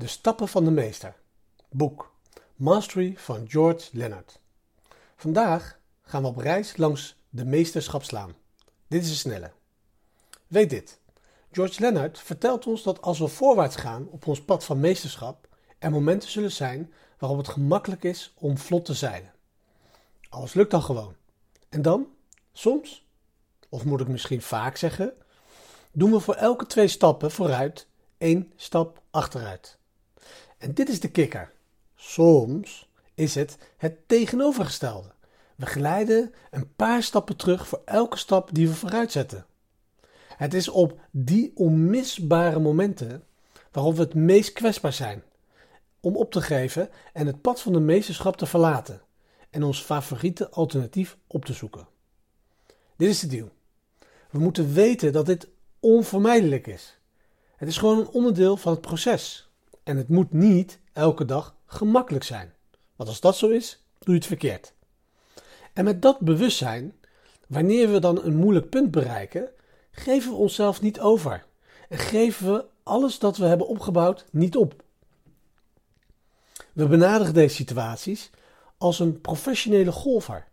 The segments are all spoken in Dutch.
De Stappen van de Meester. Boek. Mastery van George Leonard. Vandaag gaan we op reis langs de meesterschapslaan. Dit is een snelle. Weet dit. George Leonard vertelt ons dat als we voorwaarts gaan op ons pad van meesterschap, er momenten zullen zijn waarop het gemakkelijk is om vlot te zeilen. Alles lukt dan gewoon. En dan, soms, of moet ik misschien vaak zeggen, doen we voor elke twee stappen vooruit één stap achteruit. En dit is de kikker. Soms is het het tegenovergestelde. We glijden een paar stappen terug voor elke stap die we vooruit zetten. Het is op die onmisbare momenten waarop we het meest kwetsbaar zijn om op te geven en het pad van de meesterschap te verlaten en ons favoriete alternatief op te zoeken. Dit is de deal. We moeten weten dat dit onvermijdelijk is. Het is gewoon een onderdeel van het proces. En het moet niet elke dag gemakkelijk zijn. Want als dat zo is, doe je het verkeerd. En met dat bewustzijn, wanneer we dan een moeilijk punt bereiken, geven we onszelf niet over. En geven we alles dat we hebben opgebouwd niet op. We benaderen deze situaties als een professionele golfer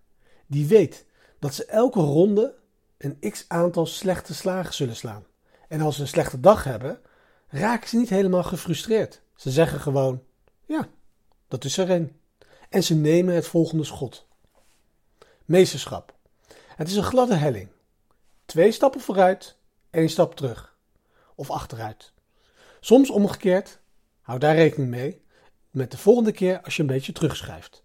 die weet dat ze elke ronde een x aantal slechte slagen zullen slaan. En als ze een slechte dag hebben, raken ze niet helemaal gefrustreerd. Ze zeggen gewoon: ja, dat is er een. En ze nemen het volgende schot. Meesterschap. Het is een gladde helling. Twee stappen vooruit, één stap terug. Of achteruit. Soms omgekeerd. Hou daar rekening mee. Met de volgende keer als je een beetje terugschrijft.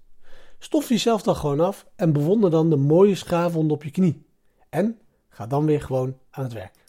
Stof jezelf dan gewoon af en bewonder dan de mooie schaafwond op je knie. En ga dan weer gewoon aan het werk.